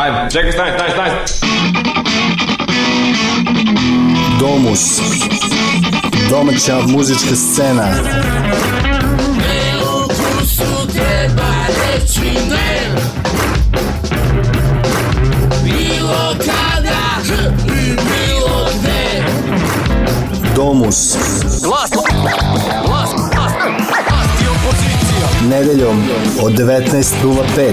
Ajmo, čekaj, stani, stani, stani. Domus. Domaća muzička scena. Ne ukusu treba reći ne. Bilo kada i bilo gde. Domus. Glas, glas, glas, glas Nedeljom od 19.05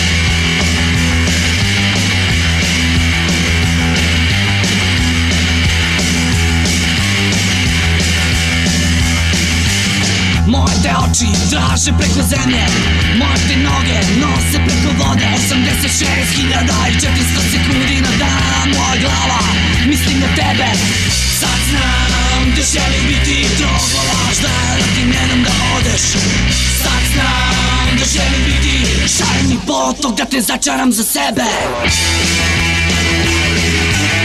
oči znači, draže preko zemlje Možde noge nose preko vode 86.400 sekundi na dan Moja glava mislim na tebe Sad znam da želim biti trogolaš Da radim jednom da odeš Sad znam da želim biti šareni potok Da te začaram za sebe Thank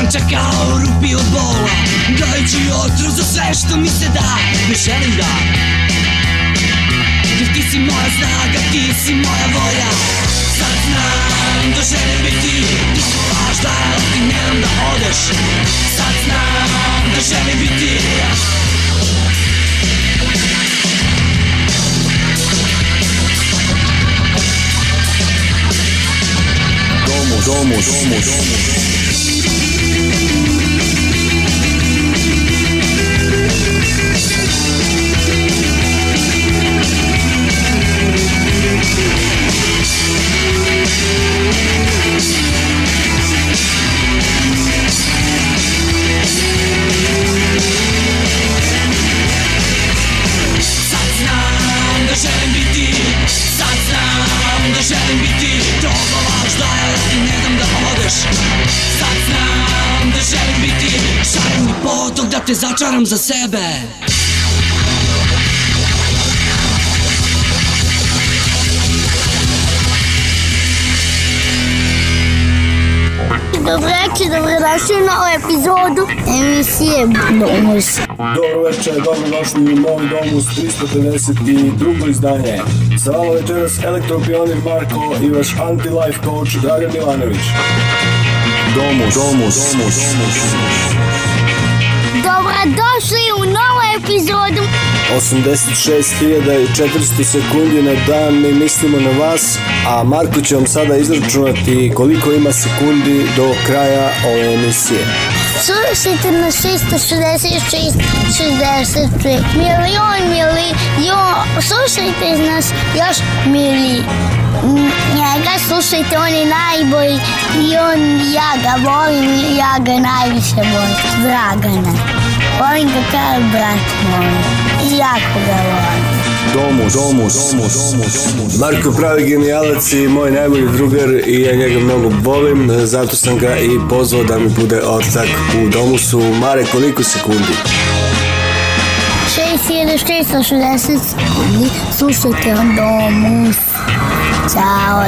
Trčim čakao rupi od bola Dajući otrov za sve što mi se da Ne želim da Jer ti si moja snaga, ti si moja volja Sad znam da želim biti Ti si važna, ali ti nemam da odeš Sad znam da želim biti Domus, domus, domus, domus. auto da te začaram za sebe Dobro večer, dobrodošli u novu epizodu emisije Domus. Dobro večer, dobrodošli u novi Domus 352. izdanje. Sa vama večeras elektropionir Marko i vaš anti-life coach Dragan Milanović. Domus, Domus, Domus, Domus. Domus došli u novu epizodu 86.400 sekundi na dan mi mislimo na vas, a Marko će vam sada izračunati koliko ima sekundi do kraja ove emisije. Slušajte na 666, 65, milion, milion, slušajte nas još mili Njega slušajte, on je najbolji i on, ja ga volim, ja ga najviše volim, Dragana. Volim ga kao brat moj. Jako ga volim. Domus, Domus, Domus, Domus. Marko pravi genijalac i moj najbolji drugar i ja njega mnogo volim, zato sam ga i pozvao da mi bude ortak u Domusu. Mare, koliko sekundi? 6660 sekundi, slušajte Domus. Ćao.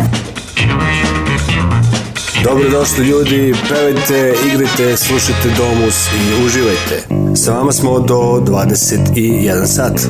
Dobrodošli ljudi, pevajte, igrajte, slušajte Domus i uživajte. Sa vama smo do 21 sat.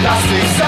Lass dich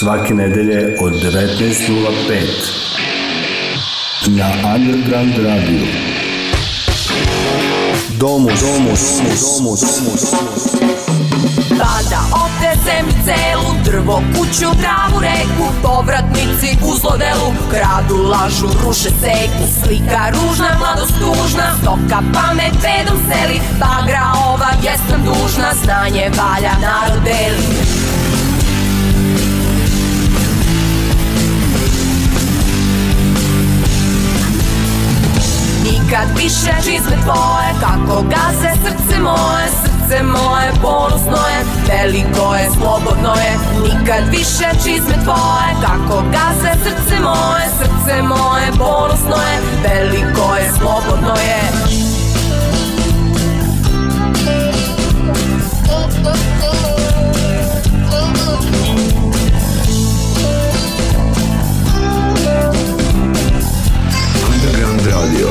svake nedelje od 19.05 na Underground Radio. Domus, domus, domus, domus. Tada otresem celu drvo, kuću, travu, reku Povratnici u zlodelu kradu, lažu, ruše seku Slika ružna, mladost tužna, stoka pamet vedom seli Bagra ova jestam dužna, znanje valja narod deli kad više čizme tvoje Kako gaze srce moje, srce moje ponosno je Veliko je, slobodno je Nikad više čizme tvoje Kako gaze srce moje, srce moje ponosno je Veliko je, slobodno je Veliko je, slobodno je radio.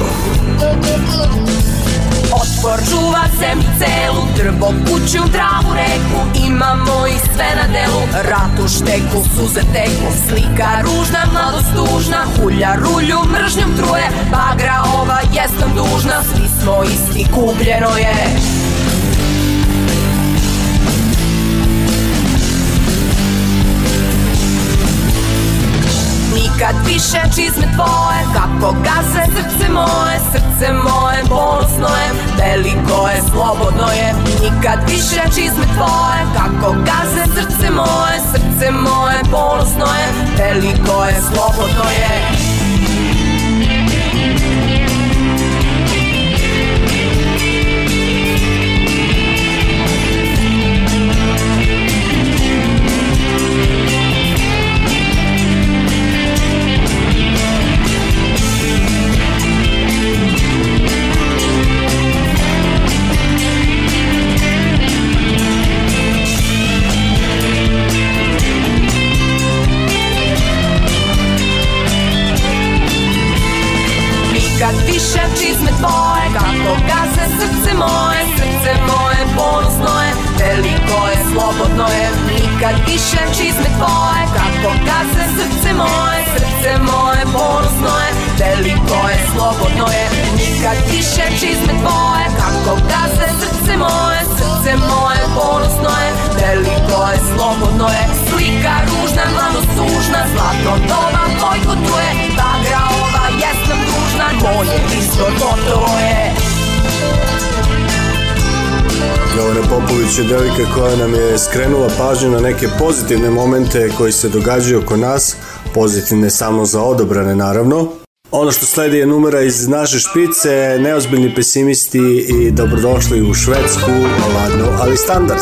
Otpor čuva zemlju celu, drvo, kuću, dravu, reku Imamo i sve na delu, ratu, šteku, suze teku Slika ružna, mladost tužna, hulja rulju, mržnjom truje Bagra ova jest nam dužna, svi smo isti, kupljeno je kad više čizme tvoje Kako gaze srce moje, srce moje bolesno je Veliko je, slobodno je Nikad više čizme tvoje Kako gaze srce moje, srce moje bolesno je Veliko je, slobodno je Veliko je, slobodno je pesme tvoje Kako gaze srce moje, srce moje ponosno je Veliko je, slobodno je, nikad više čizme tvoje Kako gaze srce moje, srce moje ponosno je Veliko je, slobodno je, slika ružna, malo sužna Zlato doba bojkotuje, bagra ova jest nam dužna Moje isto gotovo je Jovana Popović je devika koja nam je skrenula pažnju na neke pozitivne momente koji se događaju oko nas, pozitivne samo za odobrane naravno. Ono što sledi je numera iz naše špice, neozbiljni pesimisti i dobrodošli u Švedsku, ladno, ali standard.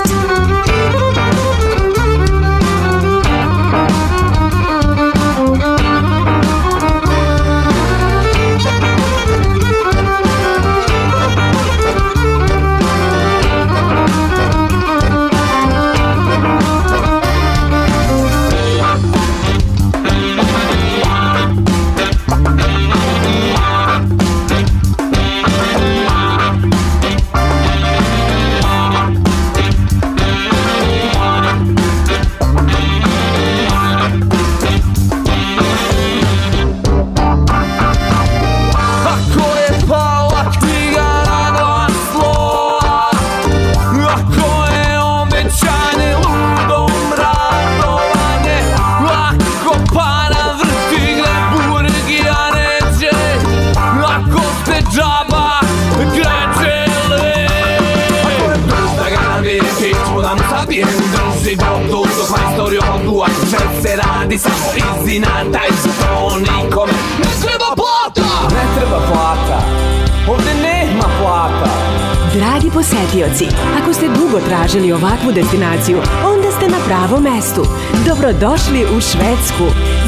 takvu destinaciju, onda ste na pravom mestu. Dobrodošli u Švedsku,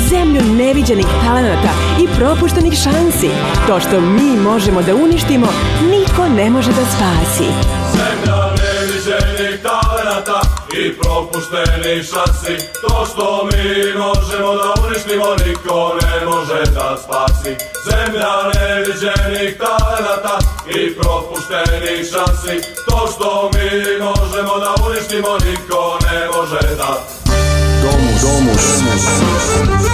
zemlju neviđenih talenata i propuštenih šansi. To što mi možemo da uništimo, niko ne može da spasi. Zemlja neviđenih talenata i propuštenih šansi. To što mi možemo da uništimo, niko ne može da spasi. Zemlja neviđenih talenata i propuštenih šansi To što mi možemo da uništimo niko ne može da Domus Domus, Domus.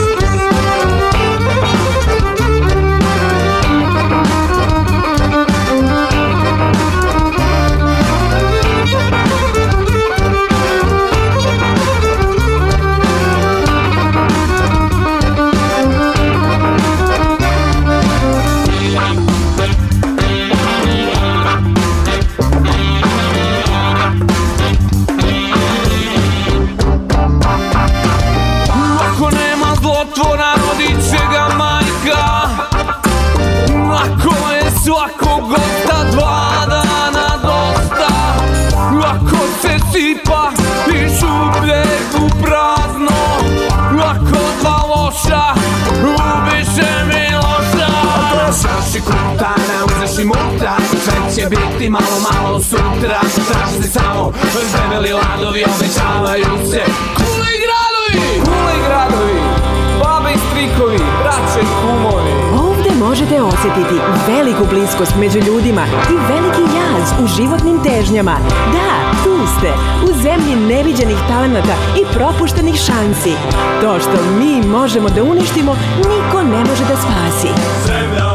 će biti malo malo sutra Strašni samo zdebeli ladovi obećavaju se Kule gradovi! Kule gradovi! Babe i strikovi, braće i kumovi Ovde možete osetiti veliku bliskost među ljudima i veliki jaz u životnim težnjama. Da, tu ste, u zemlji neviđenih talenata i propuštenih šansi. To što mi možemo da uništimo, niko ne može da spasi. Zemlja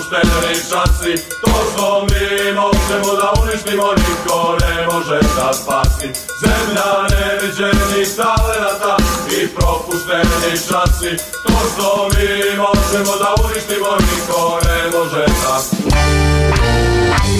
opušteni šansi To što mi možemo da uništimo Niko ne može da spasi Zemlja neviđenih talenata I propušteni šansi To što mi možemo da uništimo Niko ne može da spasi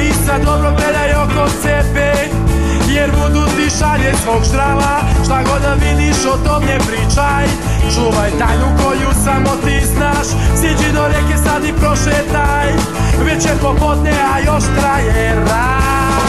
I sad dobro gledaj oko sebe Jer budu ti šalje svog štrava Šta god da vidiš o tom ne pričaj Čuvaj tajnu koju samo ti znaš Siđi do reke sad i prošetaj Večer popodne a još traje raj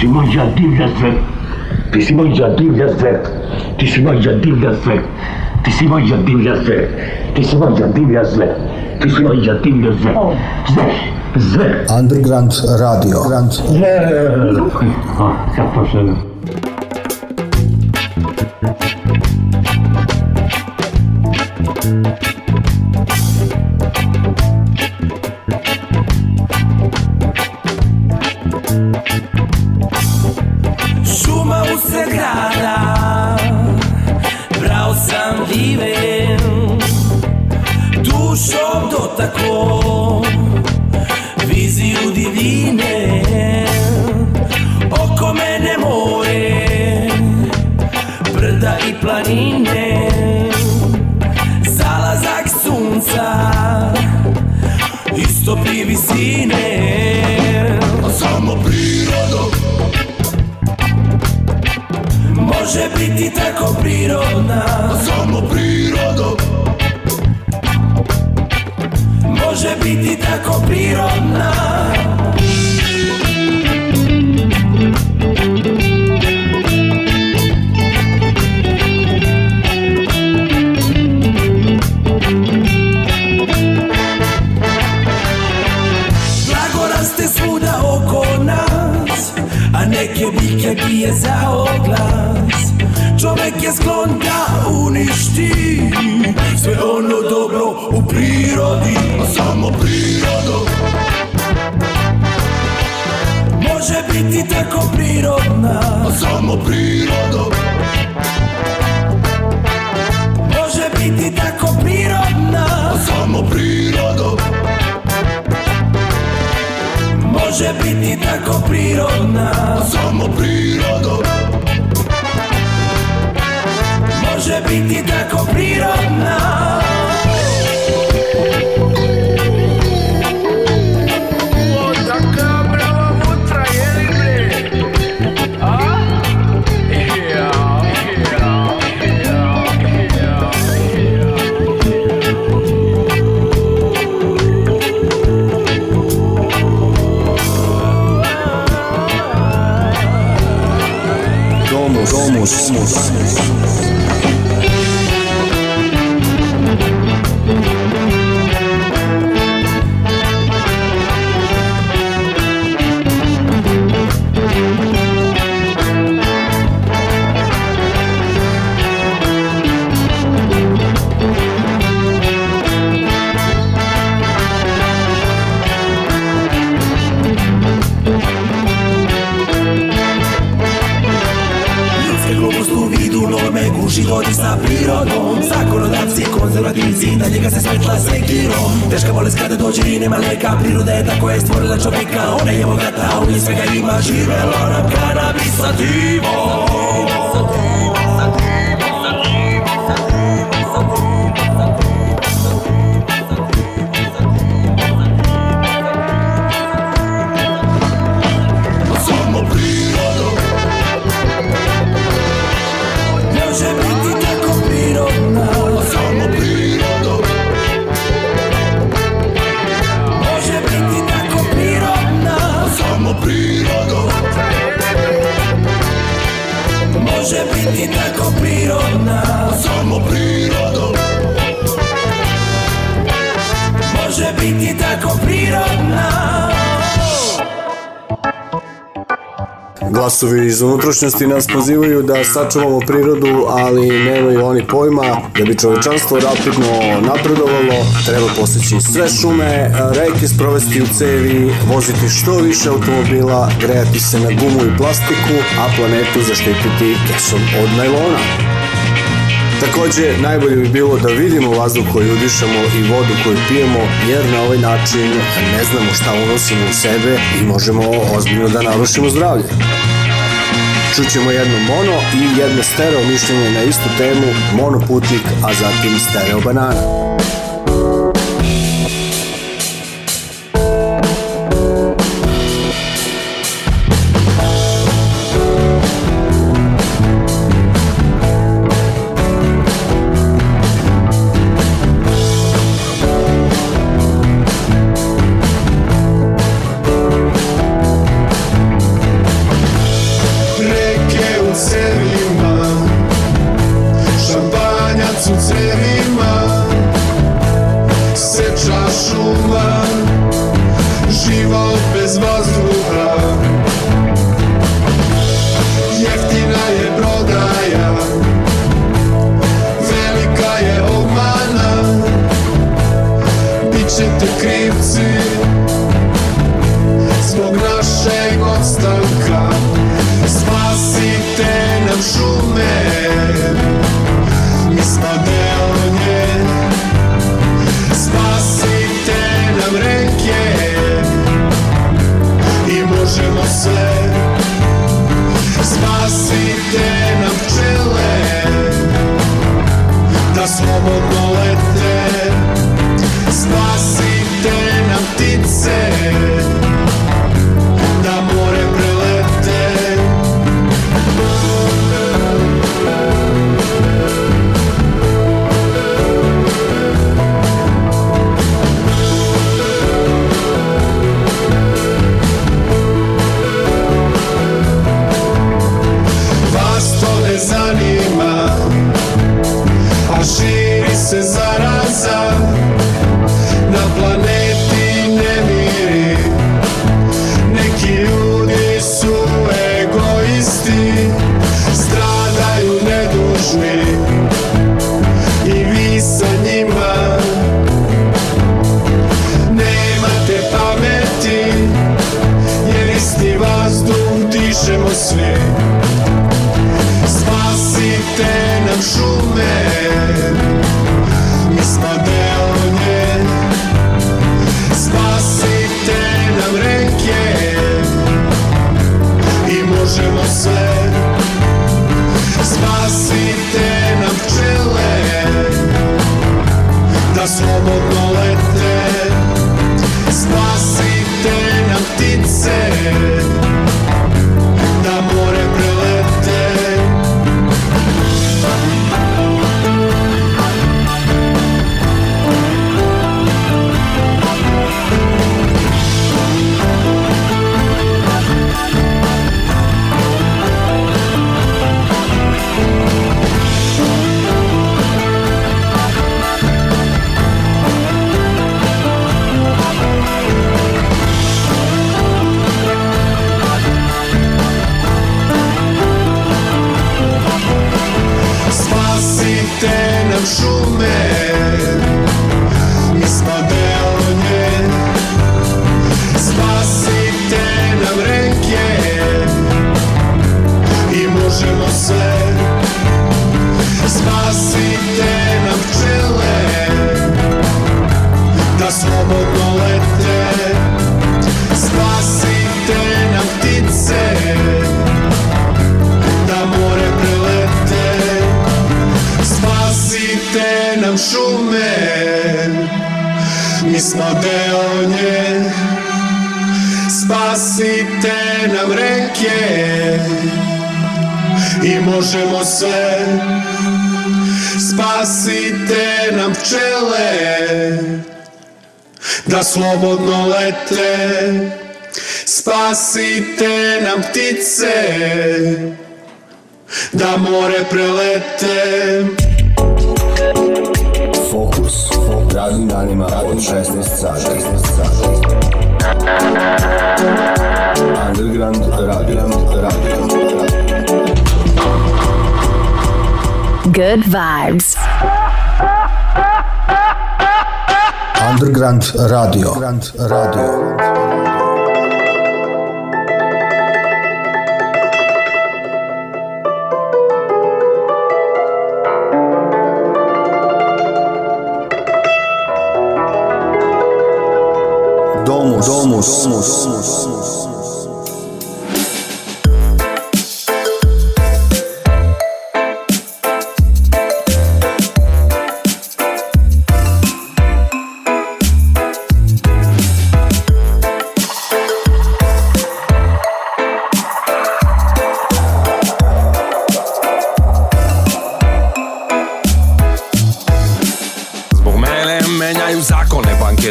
Tissimo Jadil Yasek. Tissimo Jadil Yasek. Tissimo Jadil Yasek. Tissimo Jadil Yasek. Tissimo Jadil Yasek. Tissimo Jadil Yasek. Zek. Zek. Underground Radio. Zek. Jak to się... 我么多么多么。dogovori sa prirodom Zakonodavci konzervativci na njega se smetla sekirom Teška bolest kada dođe i nema leka Priroda je tako je stvorila čovjeka Ona je bogata, a u njih svega ima živelo nam kanabis sa divom glasovi iz unutrašnjosti nas pozivaju da sačuvamo prirodu, ali nemaju oni pojma da bi čovečanstvo rapidno napredovalo, treba poseći sve šume, reke sprovesti u cevi, voziti što više automobila, grejati se na gumu i plastiku, a planetu zaštititi kesom od najlona. Takođe, najbolje bi bilo da vidimo vazduh koji udišemo i vodu koju pijemo, jer na ovaj način ne znamo šta unosimo u sebe i možemo ozbiljno da narušimo zdravlje. Čućemo jedno mono i jedno stereo mišljenje na istu temu, monoputnik, a zatim stereo banana.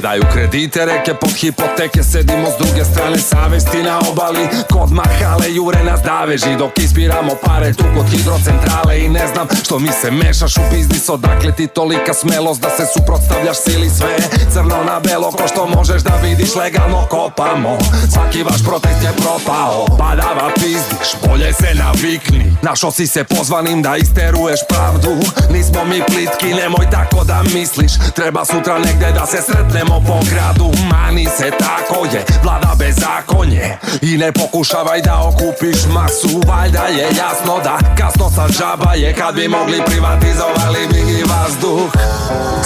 Daju kredite, reke pod hipoteke Sedimo s druge strane savesti na obali Kod mahale jure nas daveži Dok ispiramo pare tu kod hidrocentrale I ne znam što mi se mešaš u biznis Odakle ti tolika smelost da se suprotstavljaš sili sve Crno na belo ko što možeš da vidiš legalno kopamo Svaki vaš protest je propao Badava pizdiš, bolje se navikni Našo si se pozvanim da isteruješ pravdu Nismo mi plitki, nemoj tako da misliš Treba sutra negde da se sretnemo Samo mani se tako je Vlada bezakonje I ne pokušavaj da okupiš masu Valjda je jasno da kasno sa žaba je Kad bi mogli privatizovali mi i vazduh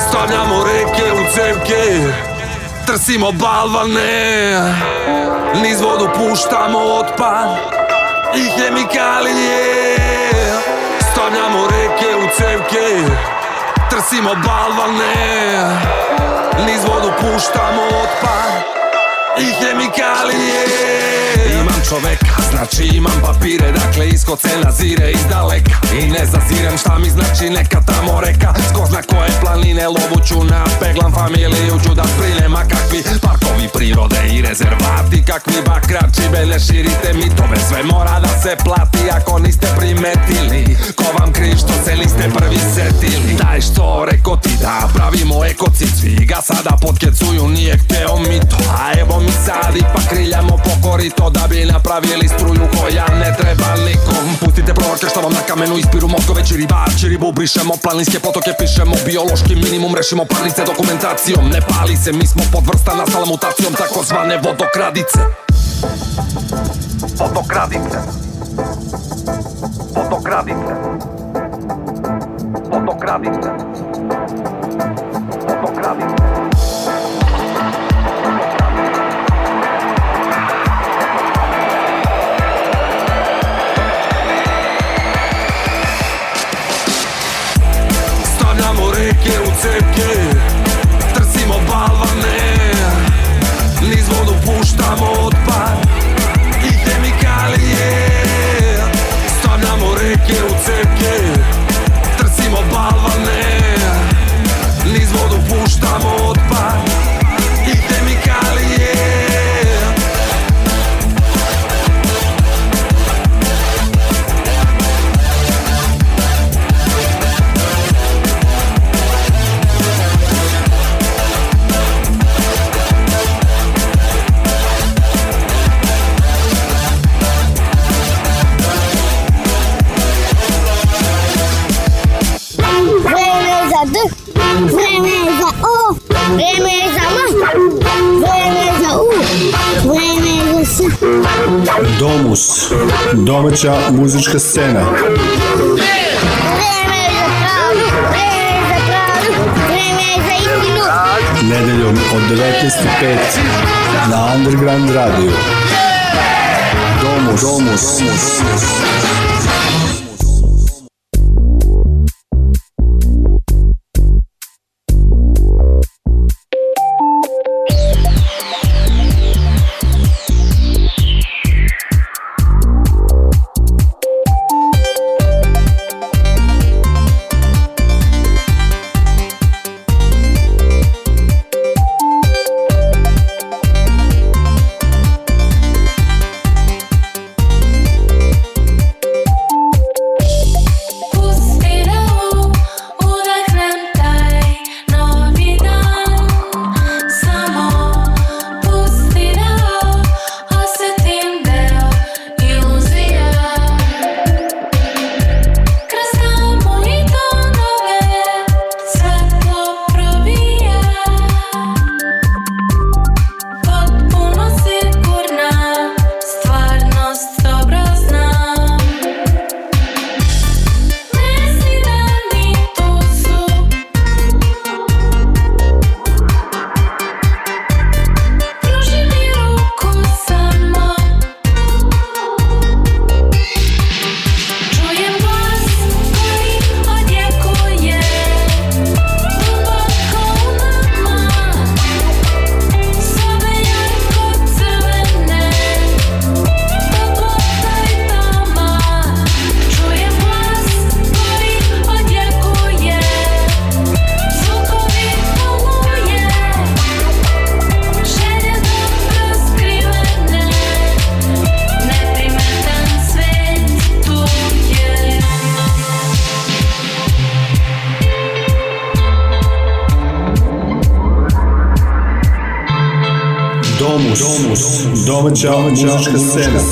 Stavljamo reke u cevke Trsimo balvane Niz vodu puštamo otpad I hemikalije Stavljamo reke u cevke Trsimo balvane Niz vodu puštamo otpad I hemikalije Imam čoveka Znači imam papire, dakle isko se nazire iz daleka I ne zaziram šta mi znači neka tamo reka Sko zna koje planine lovuću na peglam familiju Ću da sprinem, a kakvi parkovi prirode i rezervati Kakvi bakrači, belje širite mitove Sve mora da se plati ako niste primetili Ko vam kriv što se niste prvi setili Daj što reko ti da pravimo ekocid Svi ga sada potkecuju, nije hteo mito to A evo mi sad ipak kriljamo pokorito da bi napravili stu struju koja ne treba nikom Pustite provoke što vam na kamenu ispiru mozgove Čiribači ribu brišemo, planinske potoke pišemo Biološki minimum rešimo parnice dokumentacijom Ne pali se, mi smo podvrsta nastala mutacijom Takozvane vodokradice Vodokradice Vodokradice Vodokradice Vodokradice cepke Trsimo balvane Niz vodu puštamo Domus. Domaća muzička scena. Vreme vreme vreme Nedeljom od 19.05 na Underground Radio. Domus. Domus. Domus. музычка сцена.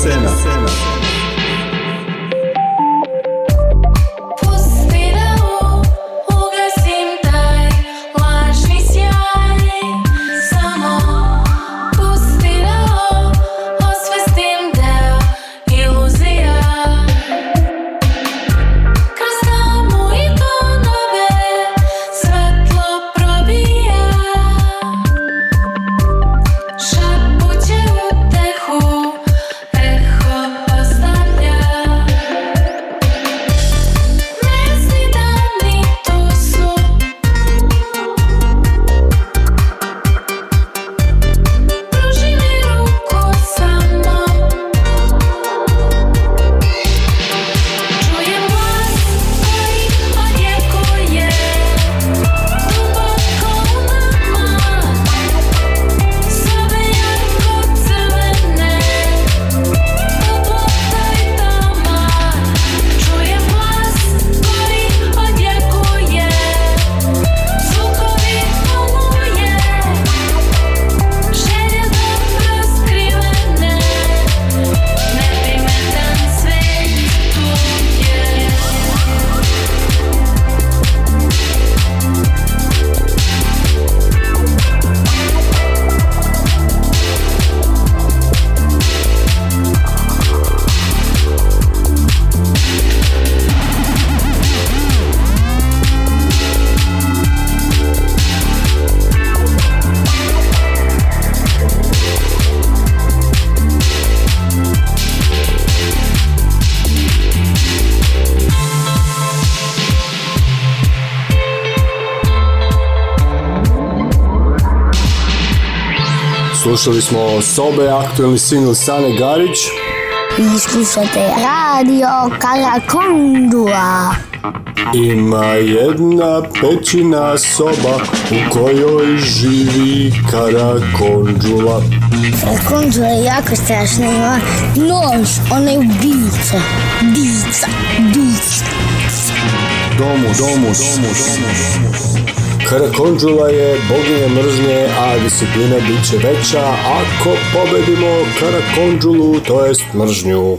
Slušali smo Sobe, aktuelni single Sane Garić. Vi slušate radio Karakondua. Ima jedna pećina soba u kojoj živi Karakondžula. Karakondžula je jako strašna, ima nož, ona je ubijica, bica, bica. Domus, domus, domus, domus. domus. Karakondžula je boginja mržnje, a disciplina bit će veća ako pobedimo Karakondžulu, to jest mržnju.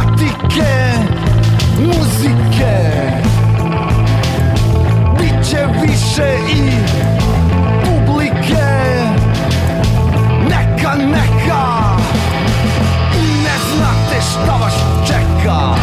taktike, muzike Biće više i publike Neka, neka I ne znate šta vas čeka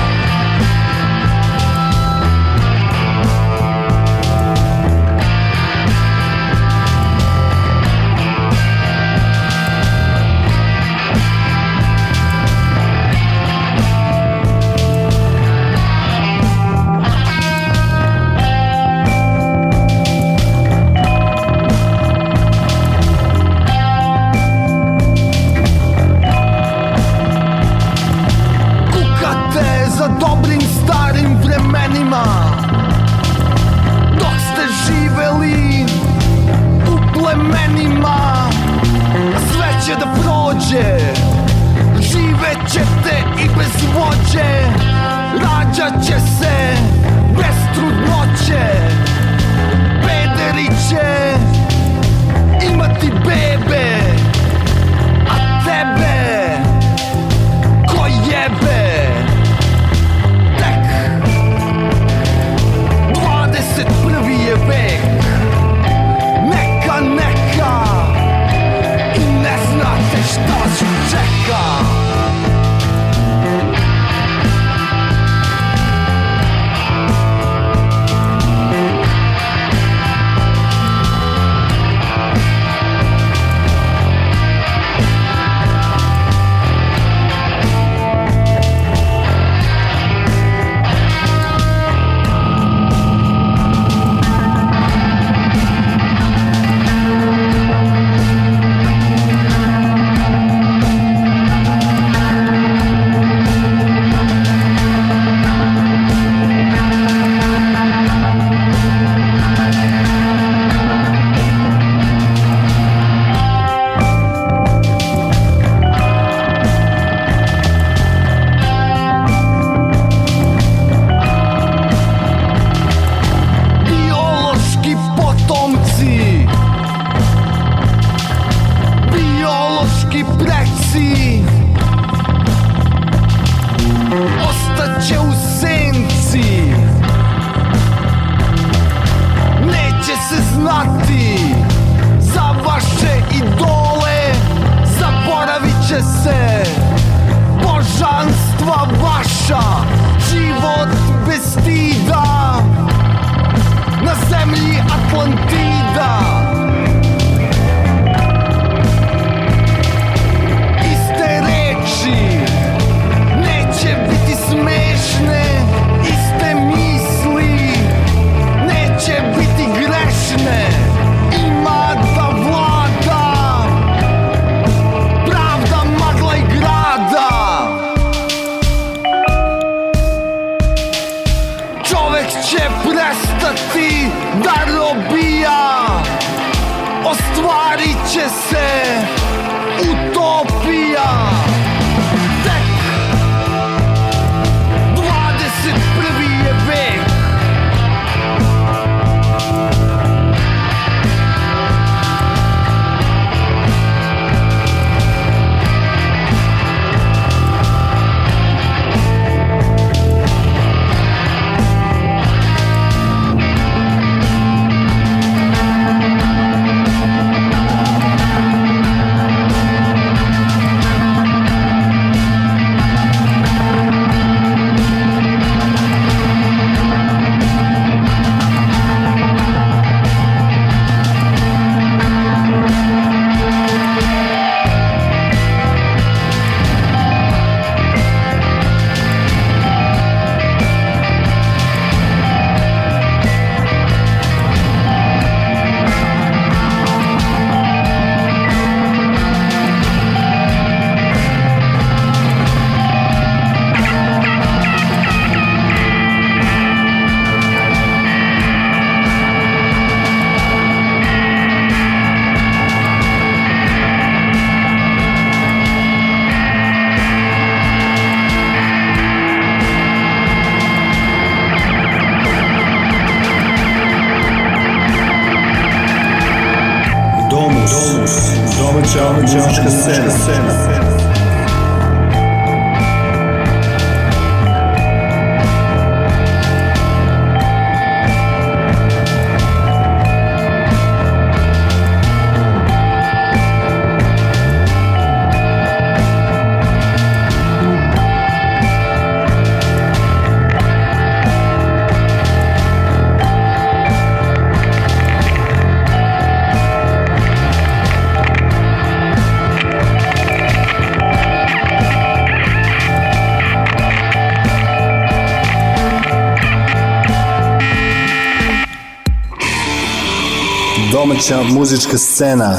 domaća muzička scena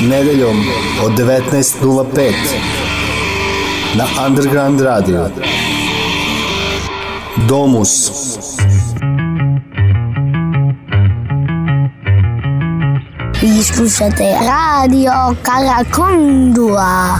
nedeljom od 19.05 na Underground Radio Domus Vi slušate Radio Karakondua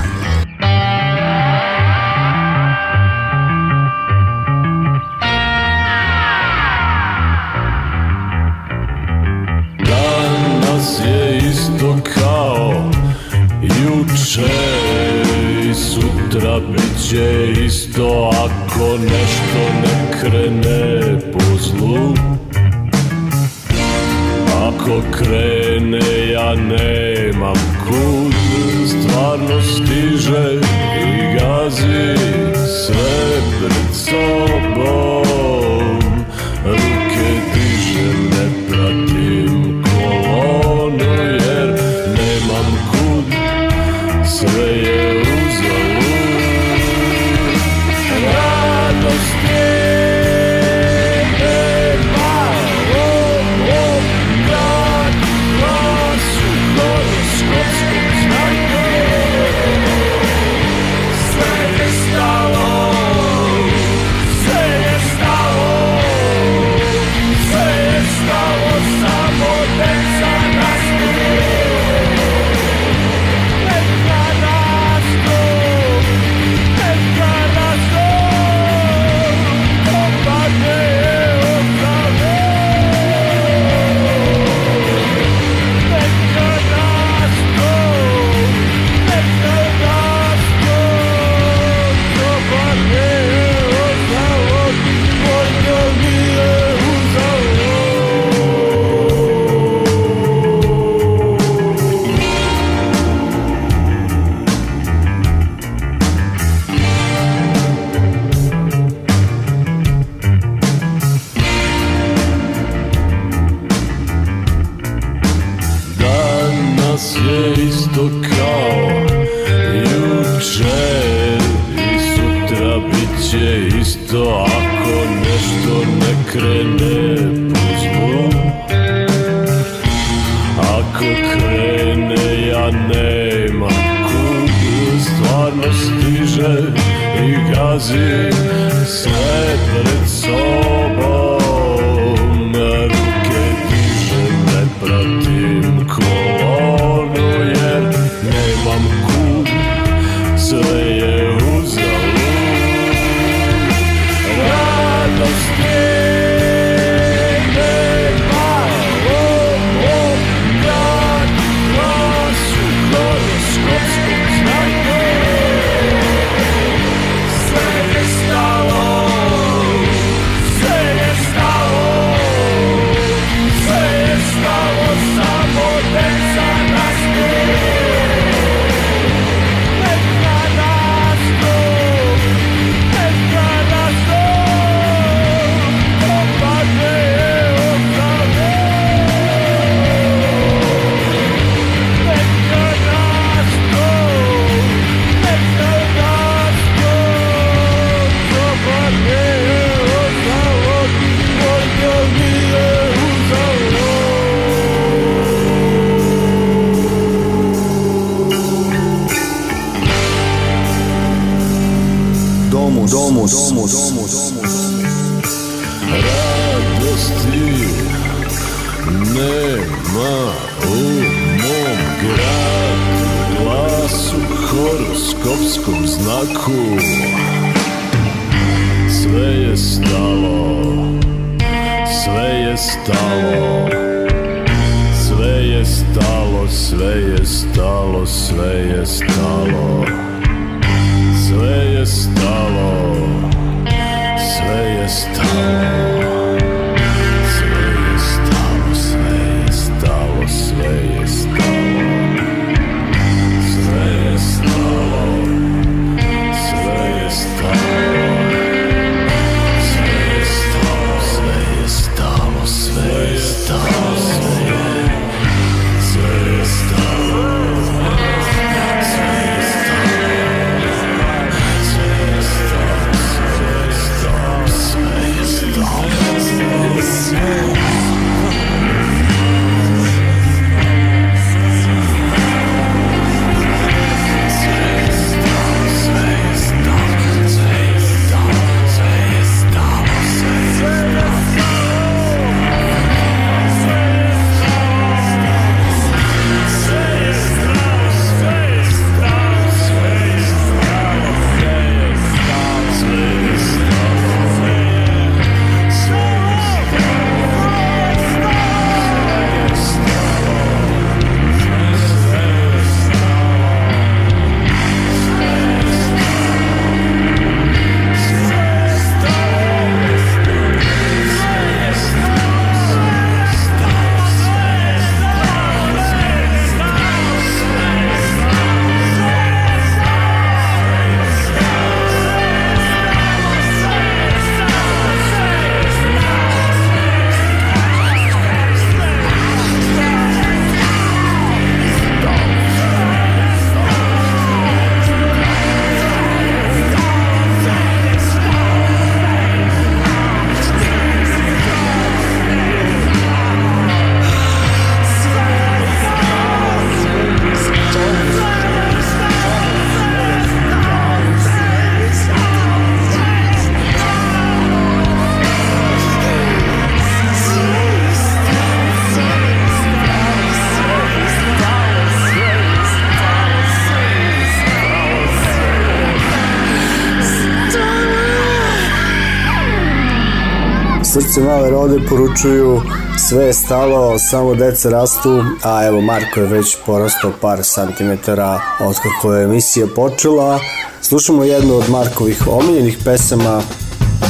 se male rode poručuju sve je stalo, samo deca rastu, a evo Marko je već porastao par santimetara od kako je emisija počela. Slušamo jednu od Markovih omiljenih pesama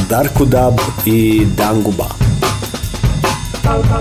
Darku Dab i Danguba. Danguba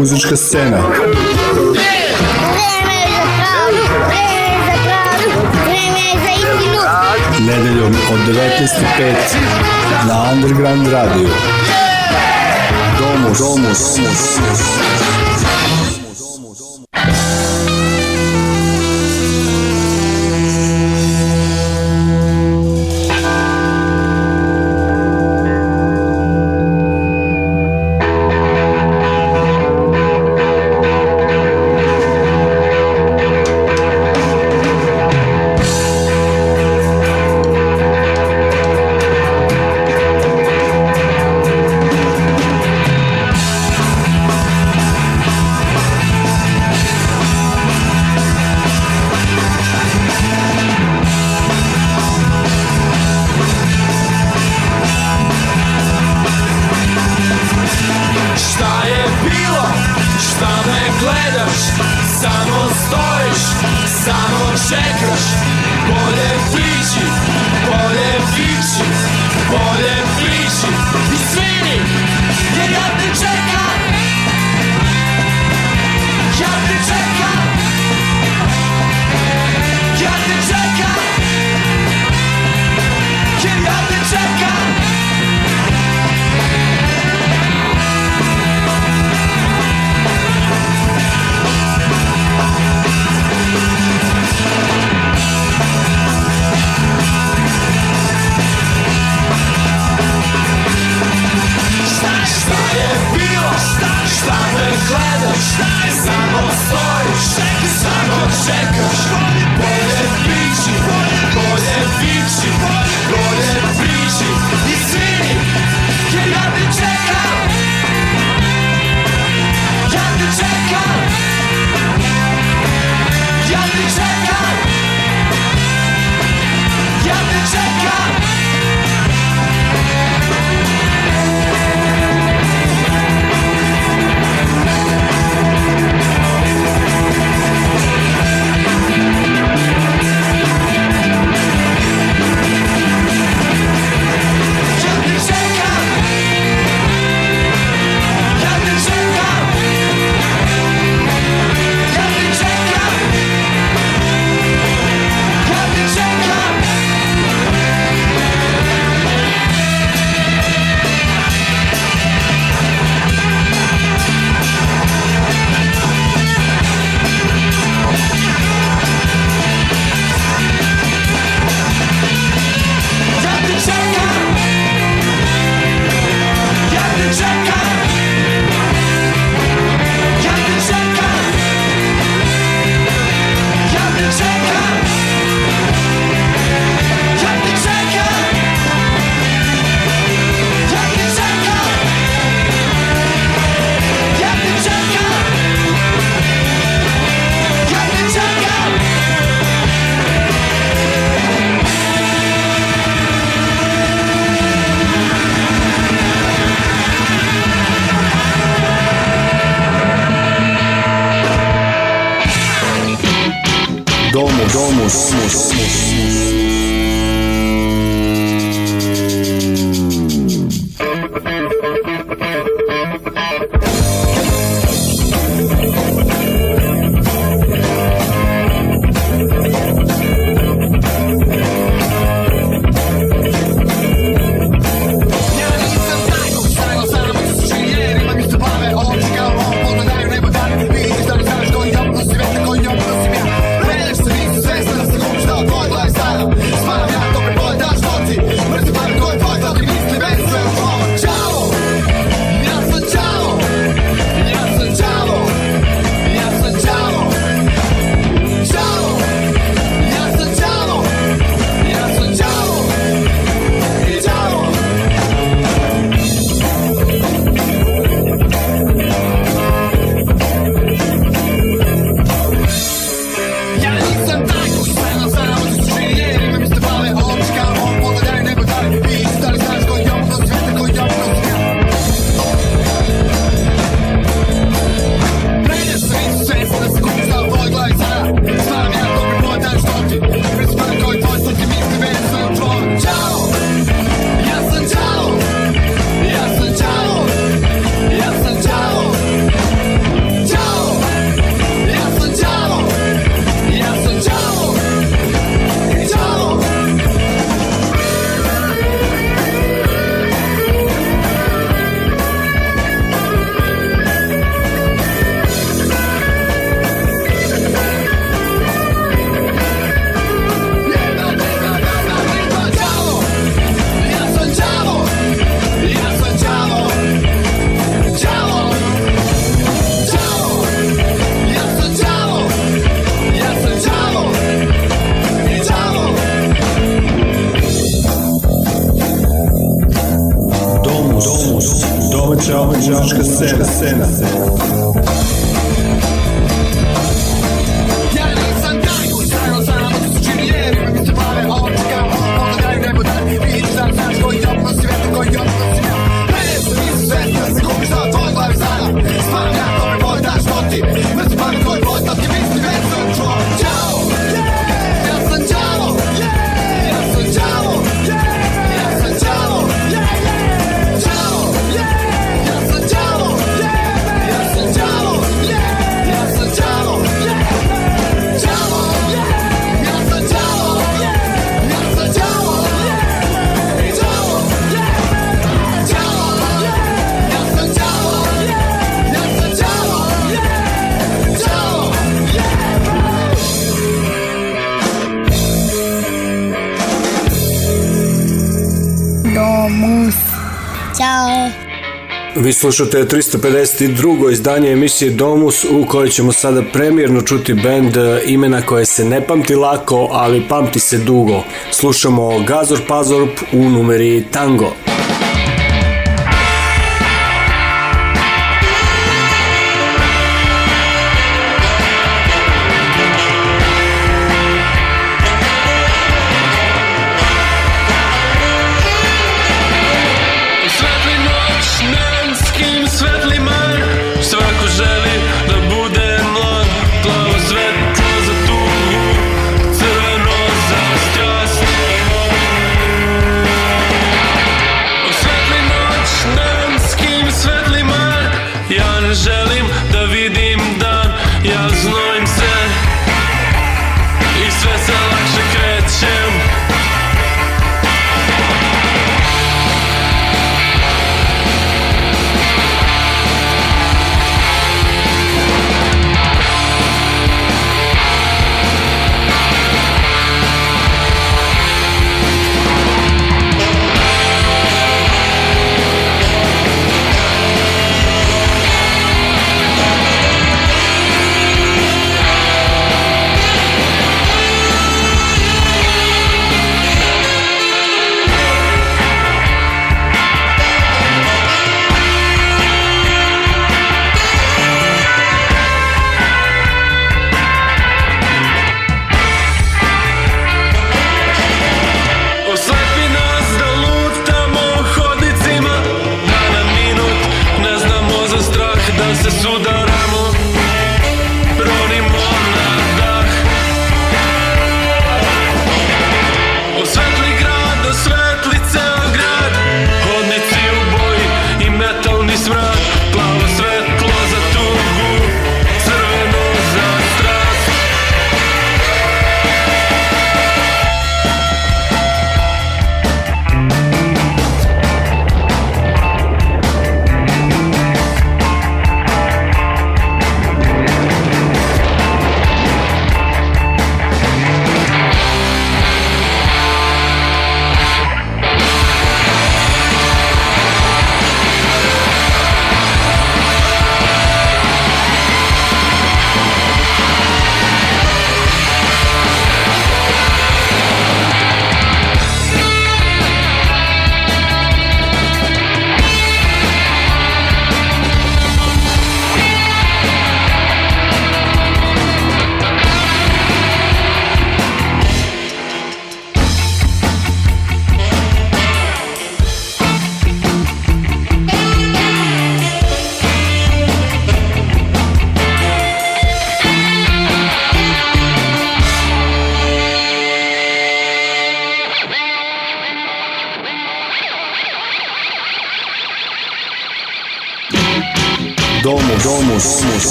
música que se cena, cena, cena. Vi slušate 352. izdanje emisije Domus u kojoj ćemo sada premjerno čuti bend e, imena koje se ne pamti lako, ali pamti se dugo. Slušamo Gazor Pazorp u numeri Tango.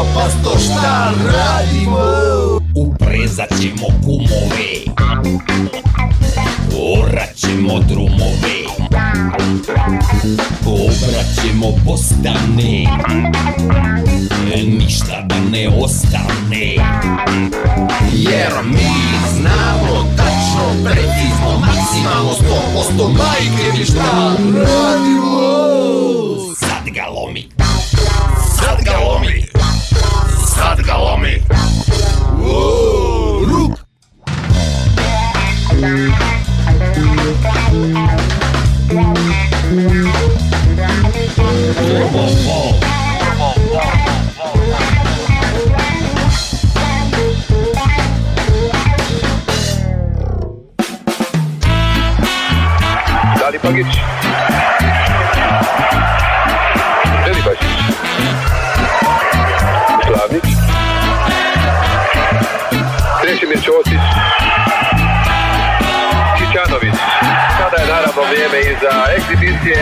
Evo posto šta radimo Uprezat ćemo kumove Orat ćemo drumove Obrat ćemo postane Ništa da ne ostane Jer mi znamo tačno, precizno, maksimalno 100% Majke mi šta radimo Sad ga lomi Sad ga lomi straat ik Dali Pagic. Radimir Ćosić, Čičanović. Sada je naravno vrijeme i za egzibicije.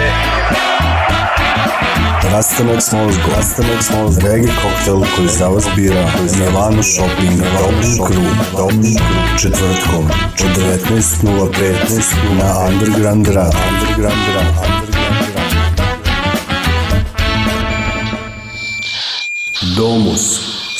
Rastanak Smols, Rastanak Smols, Regi koktel koji za vas bira Milano Shopping, Dobri Krug, Dobri Krug, četvrtkom, 19.05 na Underground Rad, Underground Rad, Underground Rad. Domus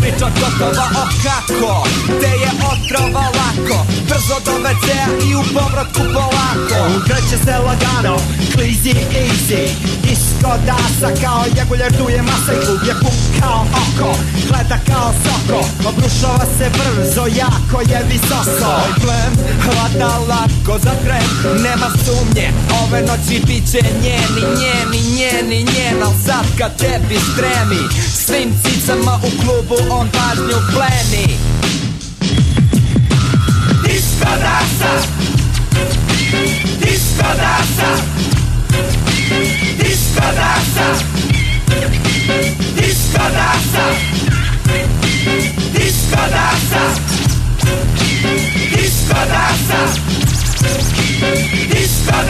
priča gotova O kako, te je otrova lako Brzo do WC-a i u povratku polako e, Kreće se lagano, klizi easy Disco dasa kao jaguljer duje masa I klub je pun kao oko Gleda kao soko, obrušava se brzo Jako je visoko Moj plen hvata lako za tren Nema sumnje, ove noći bit će njeni, njeni, njeni, njeni Al sad kad tebi stremi Svencicama u klubu on pažnju pleni Disco dansa Disco dansa Disco dansa Disco dansa Disco dansa Disco dansa Disco dansa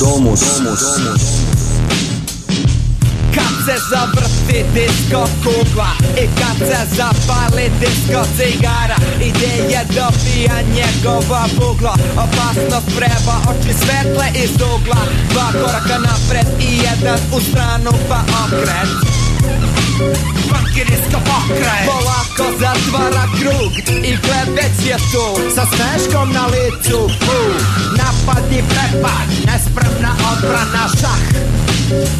Domus. Domus. Kad se zavrti disko kugla I kad se zapali disko cigara je dobija njegova bugla Opasnost preba oči svetle iz ugla Dva koraka napred i jedan u stranu pa okret Bankerijska pokraj Polako zatvara krug I klebec je tu Sa smeškom na licu uh. Napad i prepad Nespravna odbrana šah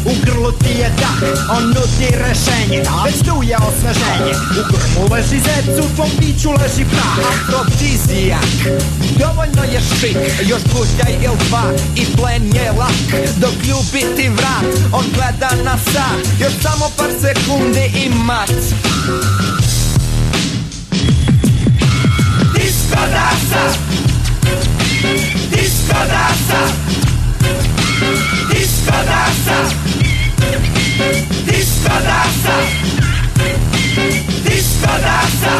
U grlu ti je da, on nudi rešenje Već tu je osnaženje U grmu leži zec, u tvom biću leži prah Afrodizijak, dovoljno je šik Još guljaj il dva i plen je lak Dok ljubi ti vrat, on gleda na sat Još samo par sekundi i mat Disko dansa Disko dansa Disco danza. Disco danza. Disco danza.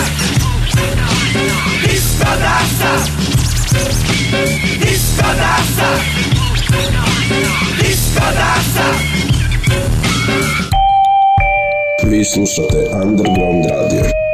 Disco danza. Disco danza. Disco danza. Vi slušate Underground Radio.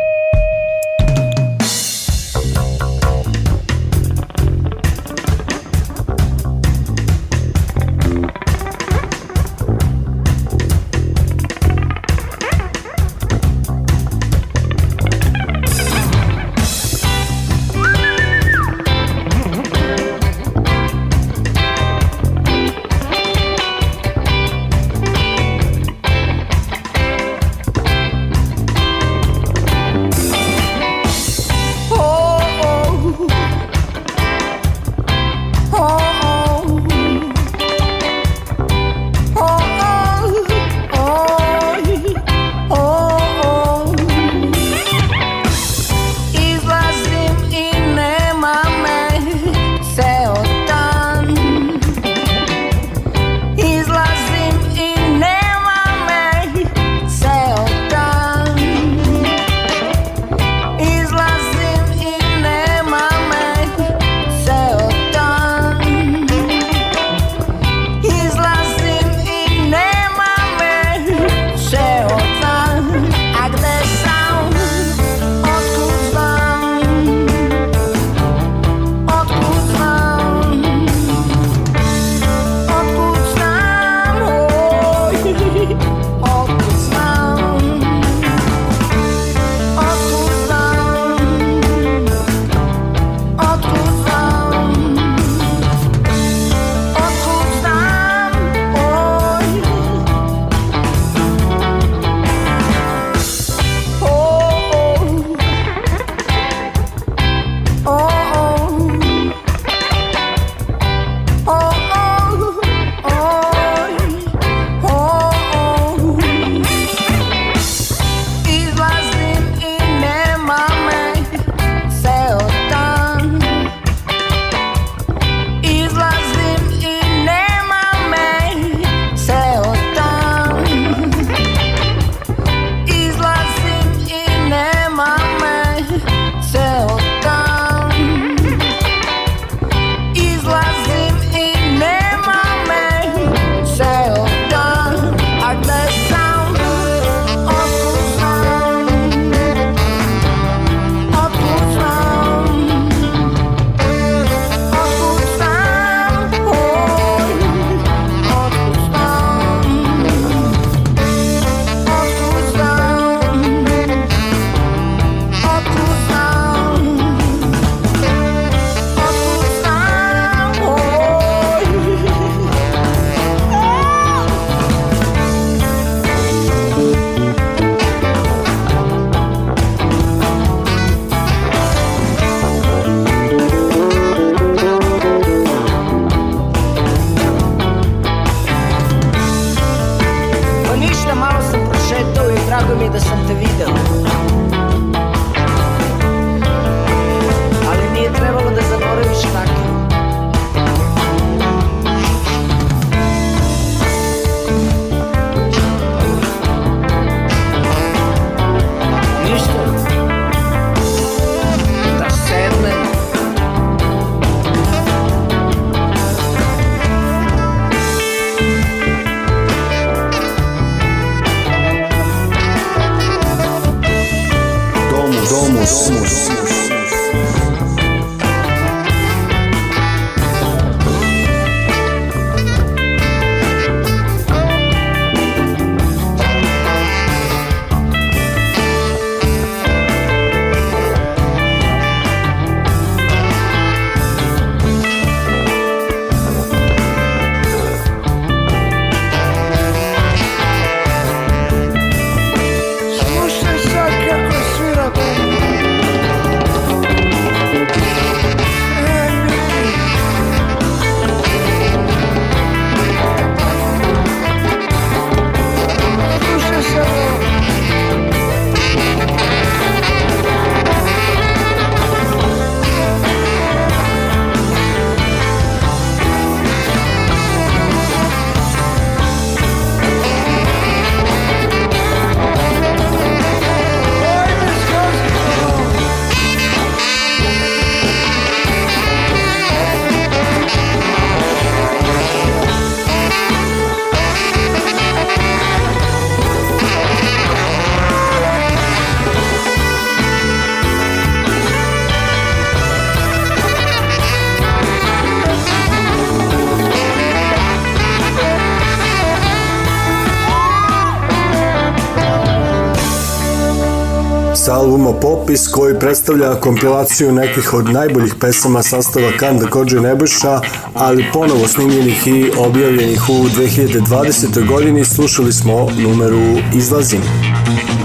popis koji predstavlja kompilaciju nekih od najboljih pesama sastava Kanda Kođe Nebojša, ali ponovo snimljenih i objavljenih u 2020. godini slušali smo numeru Izlazim.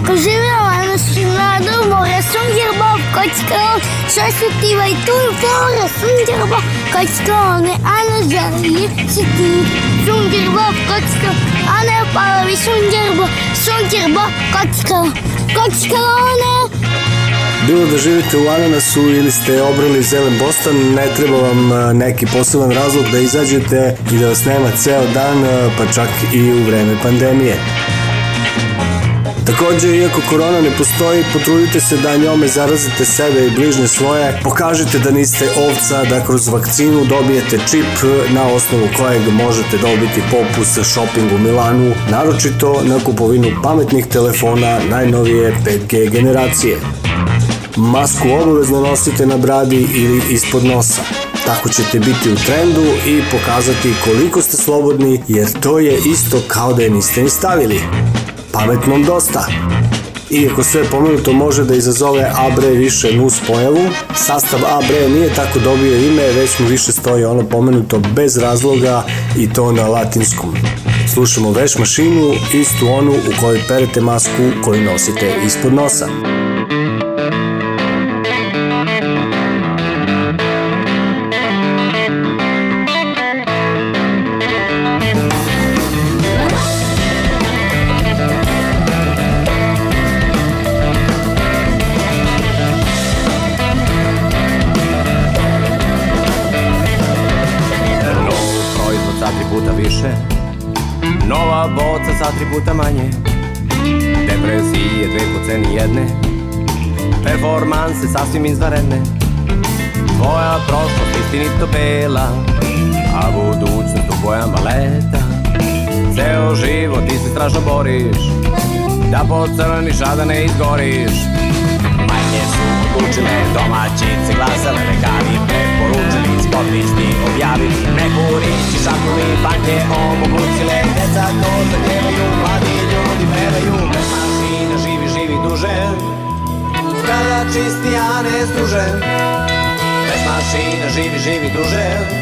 Poživljava nas i nadu, mora sam grbav, kockao, šasutiva i tu mora sam grbav, kockao, ne, ano, želi, si ti, sam grbav, kockao, Она пала висундербо, сундербо, коцкала, коцкала ona. Bilo da živite u Ananasu ili ste obrali zelen bostan, ne treba vam e, neki poseban razlog da izađete i da vas nema ceo dan, e, pa čak i u vreme pandemije. Takođe, iako korona ne postoji, potrudite se da njome zarazite sebe i bližnje svoje, pokažite da niste ovca, da kroz vakcinu dobijete čip na osnovu kojeg možete dobiti popust za shopping u Milanu, naročito na kupovinu pametnih telefona najnovije 5G generacije. Masku obavezno nosite na bradi ili ispod nosa. Tako ćete biti u trendu i pokazati koliko ste slobodni, jer to je isto kao da je niste ni stavili pametnom dosta. Iako sve pomenuto može da izazove abre više nus pojavu, sastav AB nije tako dobio ime, već mu više stoji ono pomenuto bez razloga i to na latinskom. Slušamo veš mašinu, istu onu u kojoj perete masku koju nosite ispod nosa. često bela A budućnost u bojama leta Ceo život ti se strašno boriš Da pocrniš, a da ne izgoriš Majke su odlučile domaćice Glasale lekari, preporučili sportisti Objavili mehurići, šakuli, banke Omogućile deca to zahtjevaju Mladi ljudi pevaju Bez mašina živi, živi duže Kada čisti, a ne struže bez mašina, živi, živi, druže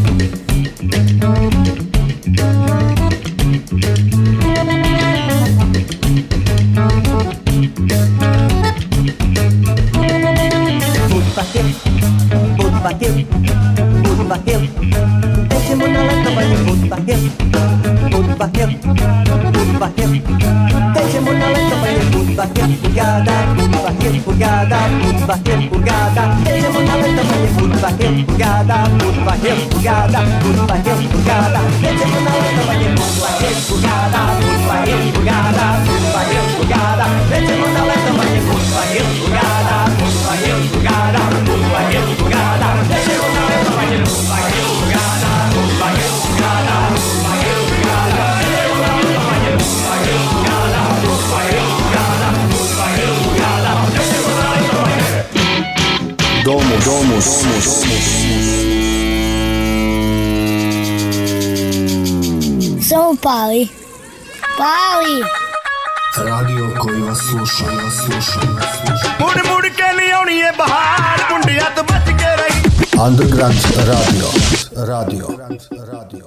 vai bugada, tudo vai refugada. Metendo na onda vai tudo vai refugada, tudo vai refugada, tudo vai bugada. Metendo na onda vai tudo vai refugada, tudo vai refugada, tudo vai bugada. Metendo na onda vai tudo vai tudo vai refugada, vai vai vai vai vai vai Domus, domus, domus. domus. Samo pali. Pali. Radio koji vas sluša, vas sluša, vas sluša. Underground Radio. Radio. Radio.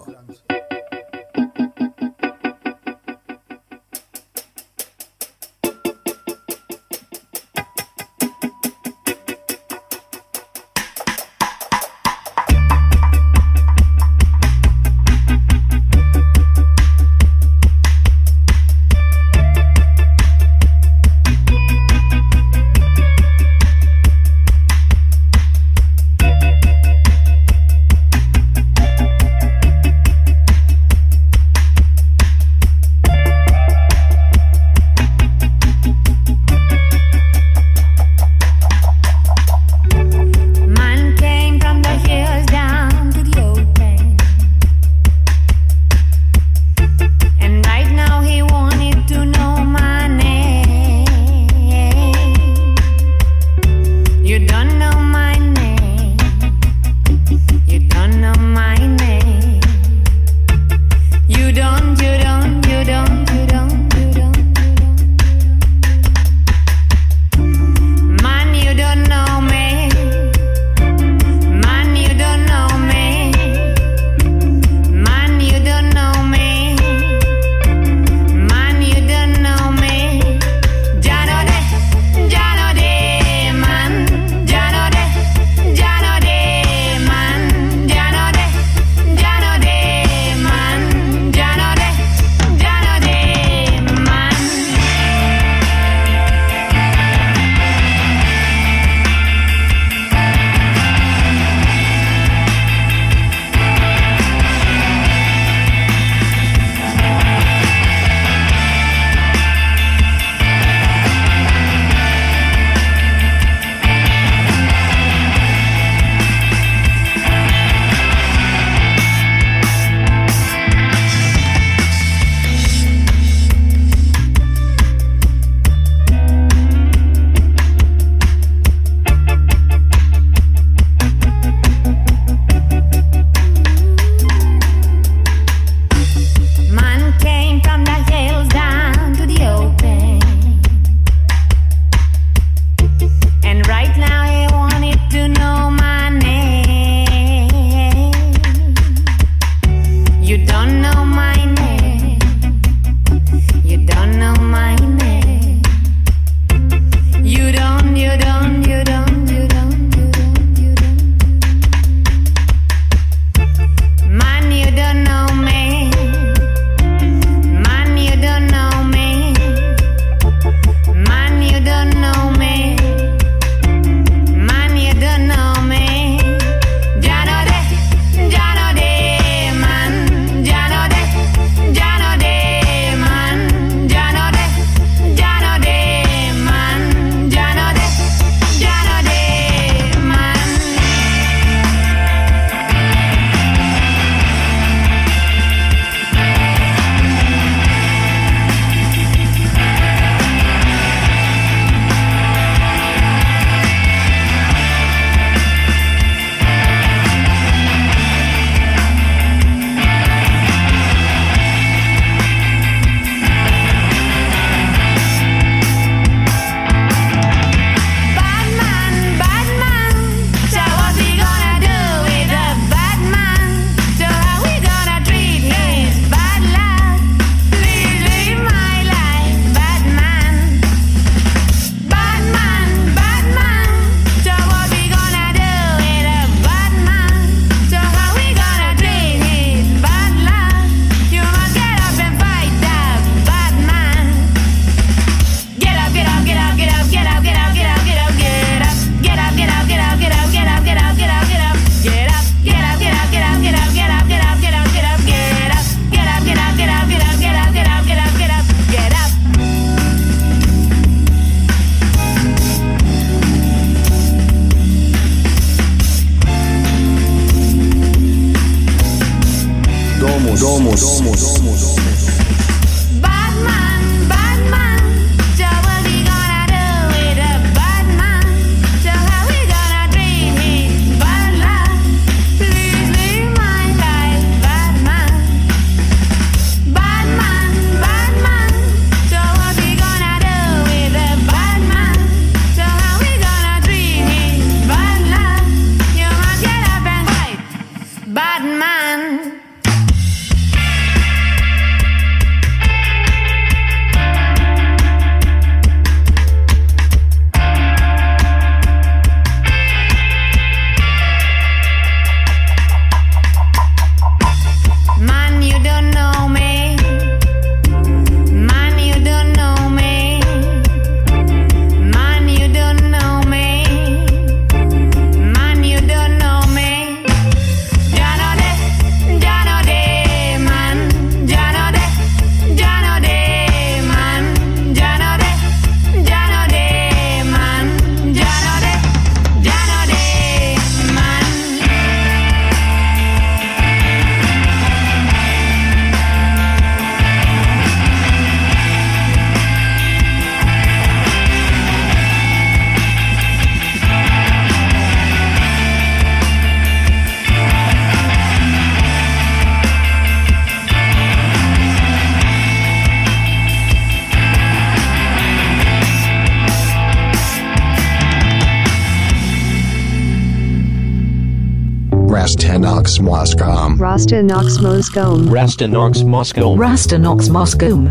Rasta Nox Moscombe. Rasta Nox Moscombe. Rasta Nox Moscombe.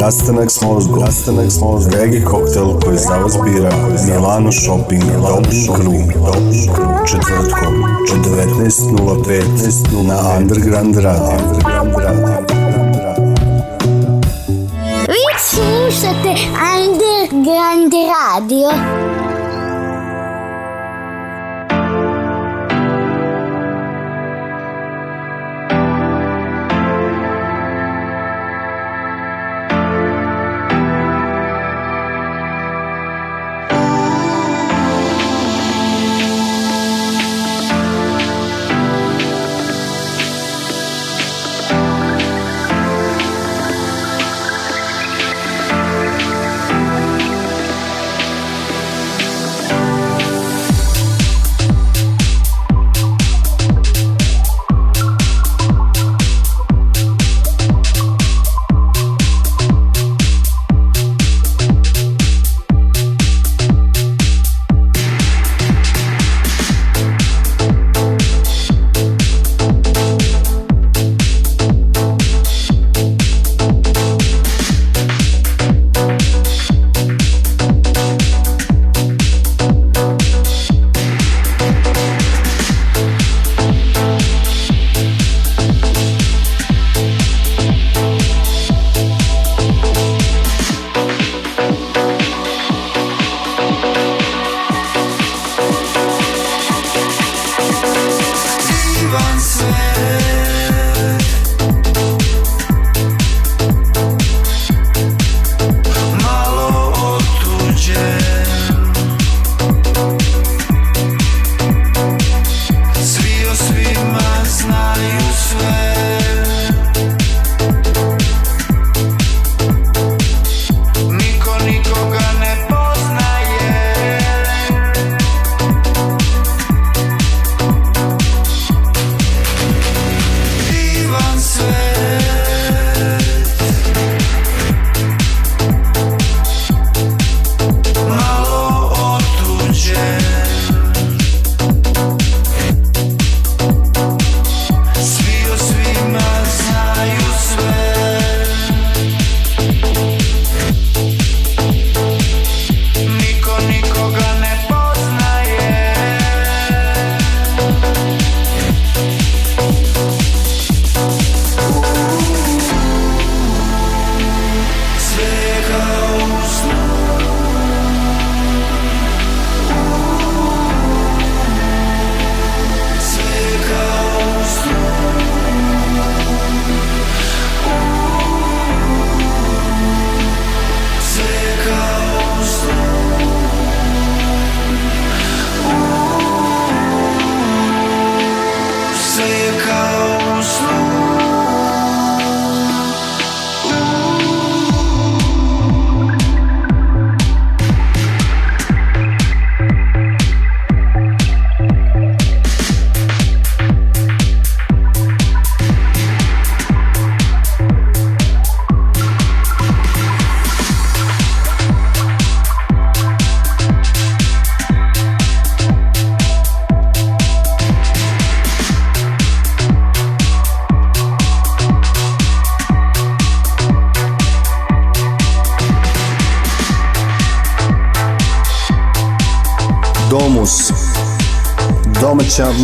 Rastanak s mozgom. Rastanak s mozgom. Regi koktel koji za vas bira Milano Shopping, Dom Shopping, Dom Četvrtkom, 19.05 na Underground Radio. Underground Radio. Vi slušate Underground Radio.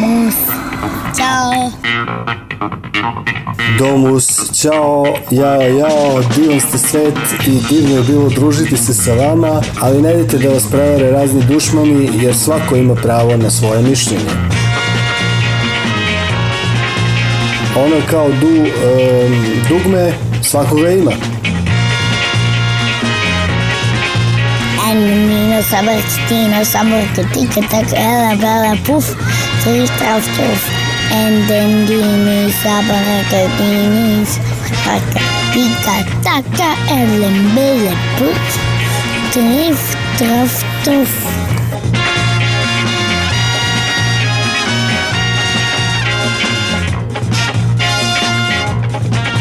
Domus. Ćao. Domus, ćao, jao, jao, divan ste svet i divno je bilo družiti se sa vama, ali ne dajte da vas prevare razni dušmani jer svako ima pravo na svoje mišljenje. Ono kao du, um, dugme, svakoga ima. N minus abrč, T minus abrč, tik tak, ela, bela, puf three toasters, and then dandinis, sabanaca, dinis, macaca, pica, taca, and lembe, leput, trif, traf, tuf.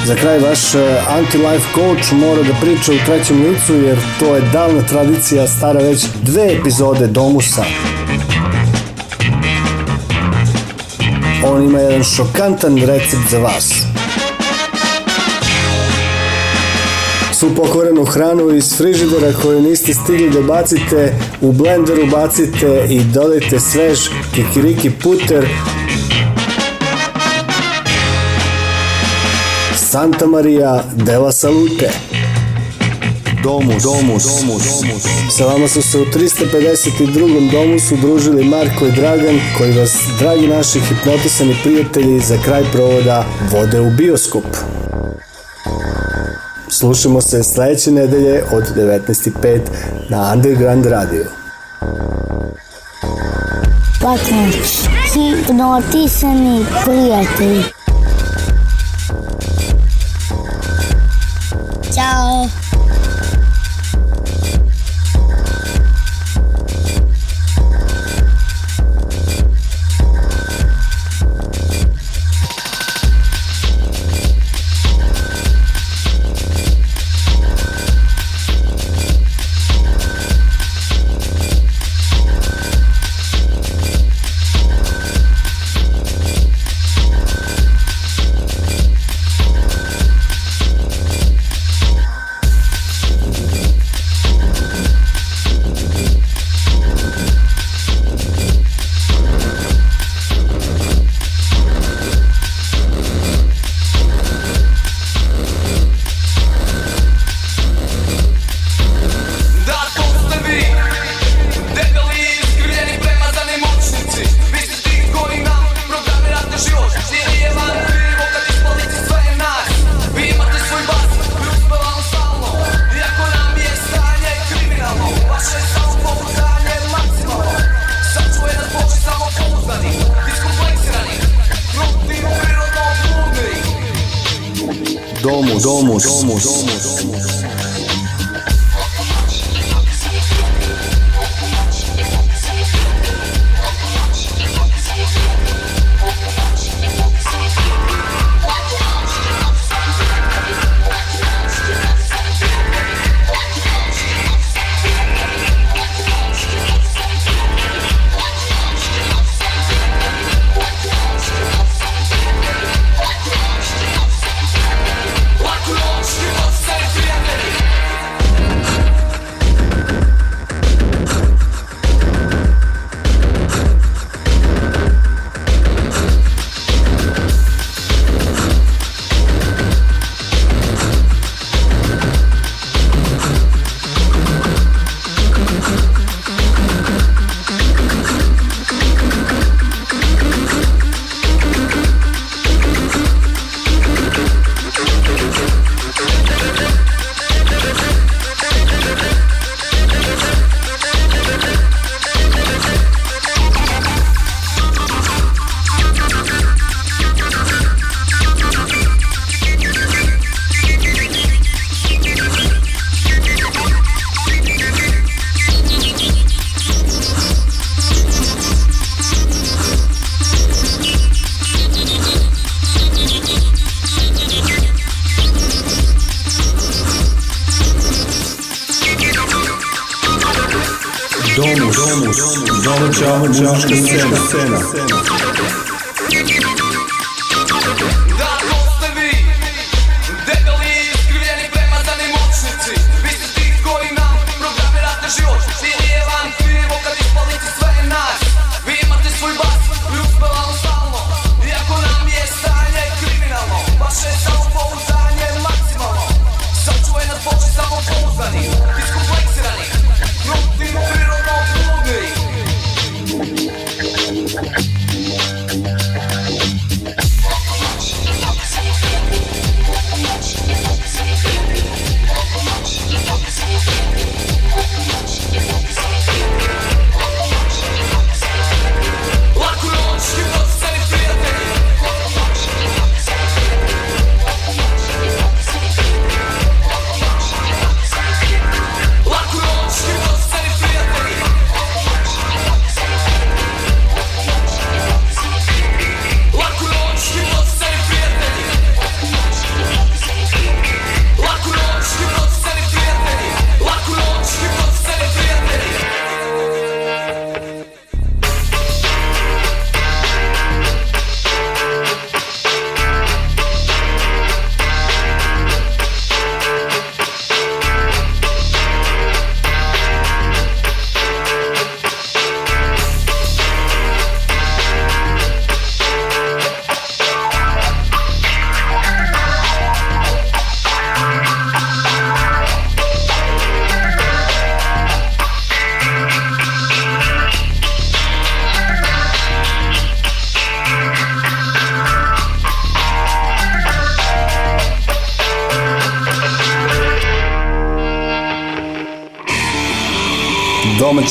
Za kraj vaš e, anti-life coach mora da priča u trećem licu jer to je davna tradicija stara već dve epizode Domusa. on ima jedan šokantan recept za vas. Su pokorenu hranu iz frižidera koju niste stigli da bacite, u blenderu bacite i dodajte svež kikiriki puter, Santa Maria della Salute. Domus. Domus. Domus. Sa vama su se u 352. Domusu družili Marko i Dragan koji vas, dragi naši hipnotisani prijatelji, za kraj provoda vode u bioskop. Slušamo se sledeće nedelje od 19.05 na Underground Radio. Patnić, hipnotisani prijatelji. Ciao.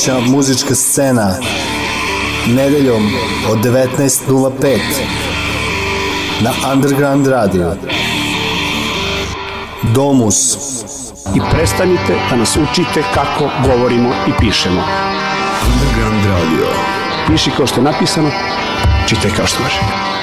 domaća muzička scena nedeljom od 19.05 na Underground Radio Domus i prestanite da nas učite kako govorimo i pišemo Underground Radio Piši kao što je napisano, čitaj kao što je rečeno